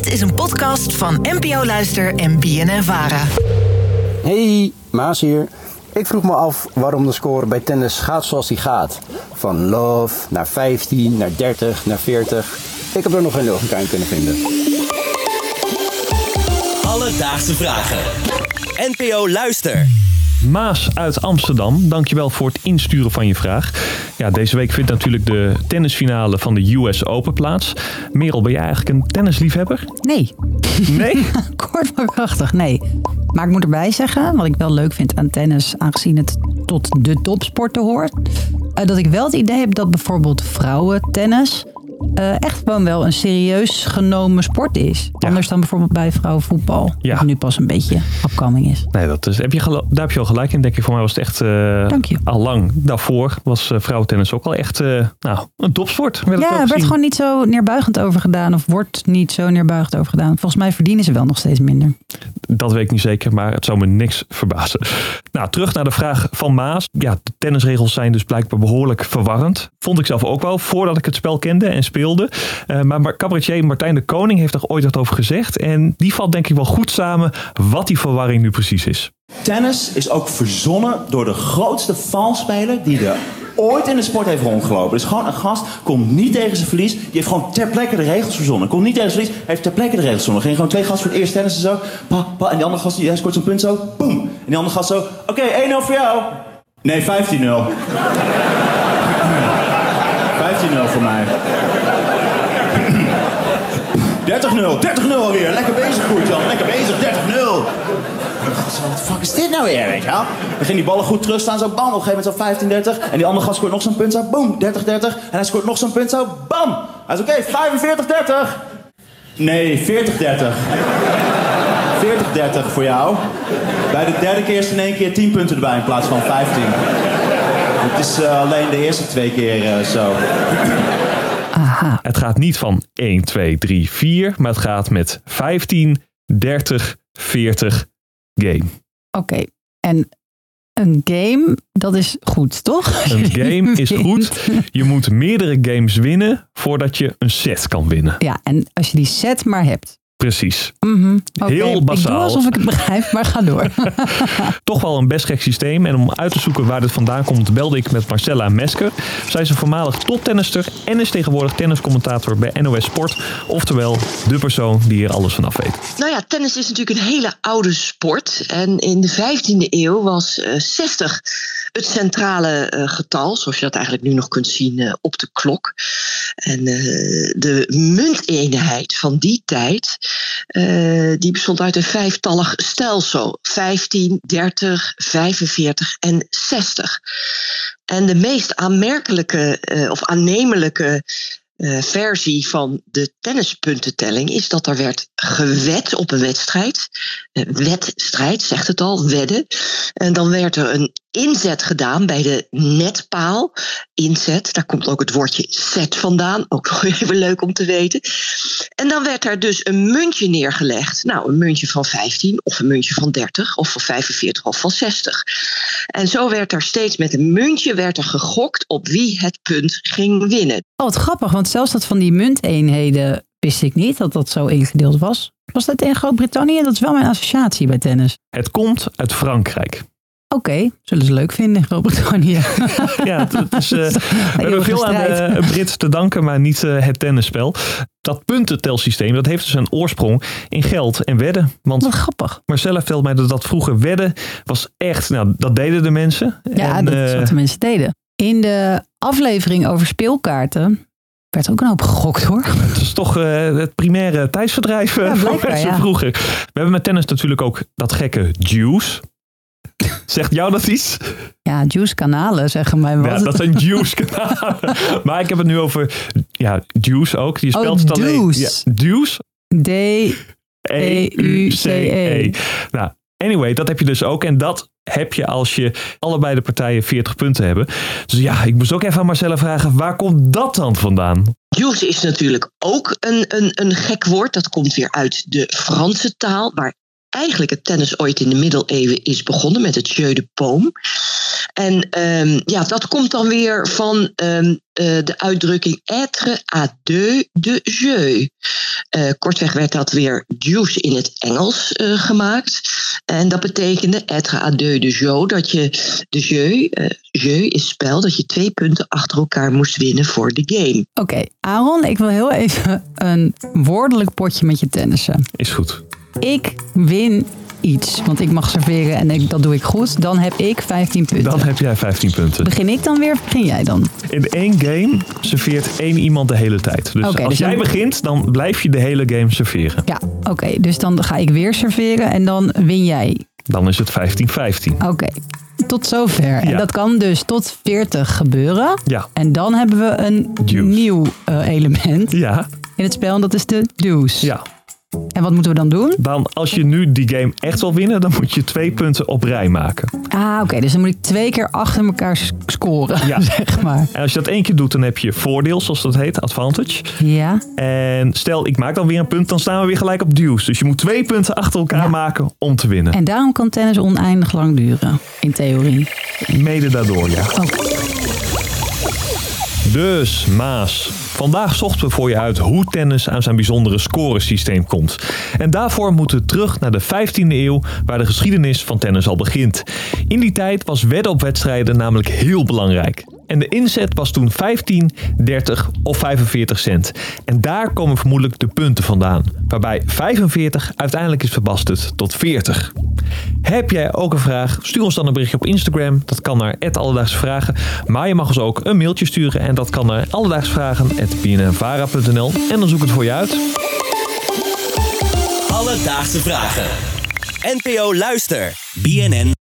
Dit is een podcast van NPO Luister en BNN Vara. Hey, Maas hier. Ik vroeg me af waarom de score bij tennis gaat zoals die gaat. Van love naar 15, naar 30, naar 40. Ik heb er nog geen logica in kunnen vinden. Alledaagse vragen. NPO Luister. Maas uit Amsterdam, dankjewel voor het insturen van je vraag. Ja, deze week vindt natuurlijk de tennisfinale van de US Open plaats. Merel, ben jij eigenlijk een tennisliefhebber? Nee. Nee? Kort maar krachtig, nee. Maar ik moet erbij zeggen, wat ik wel leuk vind aan tennis, aangezien het tot de topsporten hoort, eh, dat ik wel het idee heb dat bijvoorbeeld vrouwentennis eh, echt gewoon wel een serieus genomen sport is. Ja. Anders dan bijvoorbeeld bij vrouwenvoetbal, Ja. dat nu pas een beetje opkoming is. Nee, dat is, heb je daar heb je al gelijk in. Denk ik, voor mij was het echt eh, Dank je. al lang. Daarvoor was eh, vrouwentennis ook al echt eh, nou, een topsport. Werd Ja, er werd gewoon niet zo neerbuigend over gedaan of wordt niet zo neerbuigend over gedaan. Volgens mij verdienen ze wel nog steeds minder. Dat weet ik niet zeker, maar het zou me niks verbazen. Nou, terug naar de vraag van Maas. Ja, de tennisregels zijn dus blijkbaar behoorlijk verwarrend. Vond ik zelf ook wel, voordat ik het spel kende en speelde. Eh, maar cabaretier Martijn de Koning heeft er ooit wat over gezegd. En die valt denk ik wel goed samen wat die verwarring nu precies is. Tennis is ook verzonnen door de grootste valspeler die er ooit in de sport heeft rondgelopen. Dus gewoon een gast komt niet tegen zijn verlies. Die heeft gewoon ter plekke de regels verzonnen. Komt niet tegen zijn verlies, heeft ter plekke de regels verzonnen. Ging gewoon twee gasten voor het eerst tennissen zo. Pa, pa, en die andere gast die hij scoort zo'n punt zo. Boom. En die andere gast zo. Oké, 1-0 voor jou. Nee, 15-0. 15-0 voor mij. 30-0, 30-0 alweer. Lekker bezig, Goertjan. Lekker bezig, 30-0. Wat de fuck is dit nou weer, weet je wel? Dan ging die ballen goed terug staan, zo bam, op een gegeven moment zo 15-30. En die andere gast scoort nog zo'n punt, zo boom, 30-30. En hij scoort nog zo'n punt, zo bam. Hij is oké, 45-30. Nee, 40-30. 40-30 voor jou. Bij de derde keer is er in één keer 10 punten erbij in plaats van 15. Het is eh, alleen de eerste twee keer eh, zo. Het gaat niet van 1, 2, 3, 4, maar het gaat met 15, 30, 40 game. Oké, en een game, dat is goed, toch? Een game is goed. Je moet meerdere games winnen voordat je een set kan winnen. Ja, en als je die set maar hebt. Precies. Mhm. Oké, Heel Ik doe basaal. alsof ik het begrijp, maar ga door. Toch wel een best gek systeem. En om uit te zoeken waar dit vandaan komt, belde ik met Marcella Mesker. Zij is een voormalig toptennister en is tegenwoordig tenniscommentator bij NOS Sport. Oftewel, de persoon die hier alles vanaf weet. Nou ja, tennis is natuurlijk een hele oude sport. En in de 15e eeuw was eh 60 het centrale eh, getal, zoals je dat eigenlijk nu nog kunt zien eh, op de klok. En eh, de munteenheid van die tijd, eh, die bestond uit een vijftallig stelsel. 15, 30, 45 en 60. En de meest aanmerkelijke eh, of aannemelijke eh, versie van de tennispuntentelling is dat er werd gewed op een wedstrijd. Eh, wedstrijd, zegt het al, wedden. En dan werd er een inzet gedaan bij de netpaal. Inzet, daar komt ook het woordje set vandaan. Ook nog even leuk om te weten. En dan werd er dus een muntje neergelegd. Nou, een muntje van 15 of een muntje van 30 of van 45 of van 60. En zo werd er steeds met een muntje werd er gegokt op wie het punt ging winnen. Oh, wat grappig, want zelfs dat van die munteenheden wist ik niet dat dat zo ingedeeld was. Was dat in Groot-Brittannië? Dat is wel mijn associatie bij tennis. Het komt uit Frankrijk. Oké, zullen ze leuk vinden in Groot-Brittannië. Ja, het, is, eh, we hebben veel aan de Brits te danken, maar niet eh, het tennisspel. Dat puntentelsysteem, dat heeft dus een oorsprong in geld en wedden. Want Wat grappig. Marcella vertelde mij dat dat vroeger wedden was echt, nou dat deden de mensen. Ja, En, dat is eh, wat de mensen deden. In de aflevering over speelkaarten werd ook een hoop gegokt hoor. Het is toch eh, het primaire tijdsverdrijf eh, Ja, mensen vroeger. We hebben met tennis natuurlijk ook dat gekke juice. Zegt jou dat iets? Ja, juice kanalen zeggen mij wat. Ja, dat zijn juice kanalen. maar ik heb het nu over ja, juice ook. Je Oh, spelt het alleen. deuce. Ja, deuce. D-E-U-C-E. E Nou, anyway, dat heb je dus ook. En dat heb je als je allebei de partijen 40 punten hebben. Dus ja, ik moest ook even aan Marcella vragen, waar komt dat dan vandaan? Juice is natuurlijk ook een, een, een gek woord. Dat komt weer uit de Franse taal, waar eigenlijk het tennis ooit in de middeleeuwen is begonnen met het jeu de paume. En ehm, ja, dat komt dan weer van ehm, eh, de uitdrukking être à deux de jeu. Eh, kortweg werd dat weer Deuce in het Engels eh, gemaakt. En dat betekende être à deux de jeu, dat je de jeu, eh, jeu is spel, dat je twee punten achter elkaar moest winnen voor de game. Oké, Aaron, ik wil heel even een woordelijk potje met je tennissen. Is goed. Ik win iets, want ik mag serveren en ik, dat doe ik goed. Dan heb ik 15 punten. Dan heb jij 15 punten. Begin ik dan weer of begin jij dan? In één game serveert één iemand de hele tijd. Dus als dus jij dan- begint, dan blijf je de hele game serveren. Ja, oké. dus dan ga ik weer serveren en dan win jij. Dan is het 15-15. Oké, tot zover. En dat kan dus tot 40 gebeuren. Ja. En dan hebben we een nieuw eh, element Ja, in het spel en dat is de deuce. ja. En wat moeten we dan doen? Dan als je nu die game echt wil winnen, dan moet je twee punten op rij maken. Ah, oké. dus dan moet ik twee keer achter elkaar scoren, Ja. zeg maar. En als je dat één keer doet, dan heb je voordeel, zoals dat heet, advantage. Ja. En stel, ik maak dan weer een punt, dan staan we weer gelijk op duws. Dus je moet twee punten achter elkaar Ja. maken om te winnen. En daarom kan tennis oneindig lang duren, in theorie. Mede daardoor, ja. Oké. Dus, Maas. Vandaag zochten we voor je uit hoe tennis aan zijn bijzondere scoresysteem komt. En daarvoor moeten we terug naar de 15e eeuw, waar de geschiedenis van tennis al begint. In die tijd was wedden op wedstrijden namelijk heel belangrijk. En de inzet was toen 15, 30 of 45 cent. En daar komen vermoedelijk de punten vandaan. Waarbij 45 uiteindelijk is verbasterd tot 40. Heb jij ook een vraag? Stuur ons dan een berichtje op Instagram. Dat kan naar Alledaagse Vragen. Maar je mag ons ook een mailtje sturen. En dat kan naar alledaagsvragen.bnnvara.nl En dan zoek ik het voor je uit. Alledaagse vragen. NPO Luister. BNN